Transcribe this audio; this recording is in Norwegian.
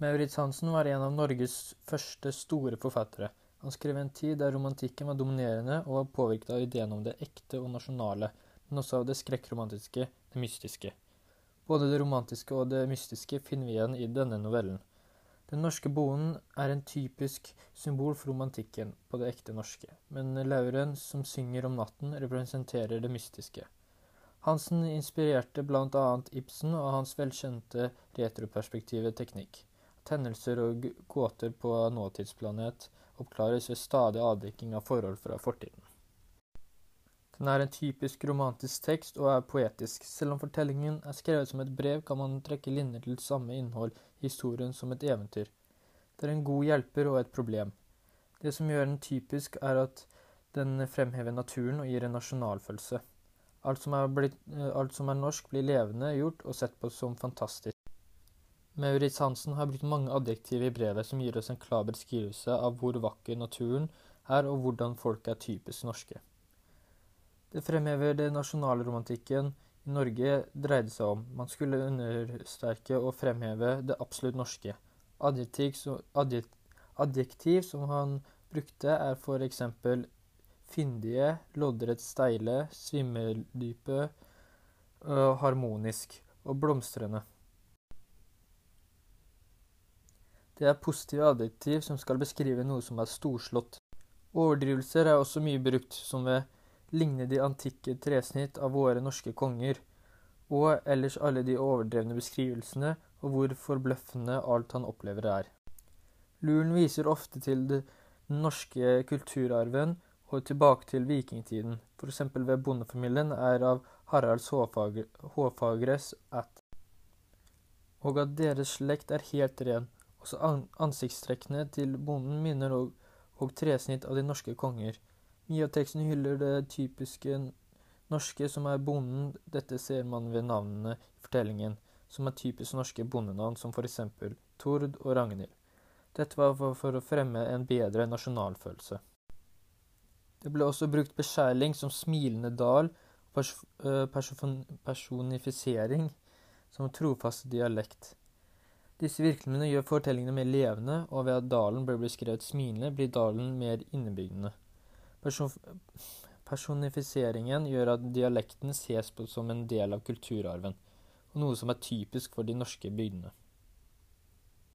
Maurits Hansen var en av Norges første store forfattere. Han skrev en tid der romantikken var dominerende og var påvirket av ideen om det ekte og nasjonale, men også av det skrekkromantiske, det mystiske. Både det romantiske og det mystiske finner vi igjen i denne novellen. Den norske bonden er en typisk symbol for romantikken på det ekte norske, men lauren som synger om natten, representerer det mystiske. Hansen inspirerte annet Ibsen og hans velkjente retroperspektive teknikk at hendelser og gåter på nåtidsplanet oppklares ved stadig avdekking av forhold fra fortiden. Den er en typisk romantisk tekst og er poetisk. Selv om fortellingen er skrevet som et brev, kan man trekke linjer til samme innhold i historien som et eventyr. Det er en god hjelper og et problem. Det som gjør den typisk, er at den fremhever naturen og gir en nasjonalfølelse. Alt som, blitt, alt som er norsk, blir levende gjort og sett på som fantastisk. Maurits Hansen har brukt mange adjektiver i brevet som gir oss en klar beskrivelse av hvor vakker naturen er, og hvordan folk er typisk norske. Det fremhever det nasjonalromantikken i Norge dreide seg om. Man skulle understerke og fremheve det absolutt norske. Adjektiv, adjektiv som han brukte, er for eksempel fyndige, loddrett steile, svimmeldype, harmonisk og blomstrende. Det er positive adjektiv som skal beskrive noe som er storslått. Overdrivelser er også mye brukt, som ved ligne de antikke tresnitt av våre norske konger, og ellers alle de overdrevne beskrivelsene og hvor forbløffende alt han opplever er. Luren viser ofte til den norske kulturarven og tilbake til vikingtiden, f.eks. ved bondefamilien er av Haralds Håfagres at, og at deres slekt er helt ren. Også ansiktstrekkene til bonden minner og, og tresnitt av de norske konger. Mye av teksten hyller det typiske norske som er bonden, dette ser man ved navnene i fortellingen, som er typisk norske bondenavn, som for eksempel Tord og Ragnhild. Dette var for, å fremme en bedre nasjonalfølelse. Det ble også brukt beskjærling som smilende dal, pers personifisering som trofast dialekt. Disse virkemidlene gjør fortellingene mer levende, og ved at dalen blir beskrevet smilende, blir dalen mer innebygdende. Personifiseringen gjør at dialekten ses på som en del av kulturarven, og noe som er typisk for de norske bygdene.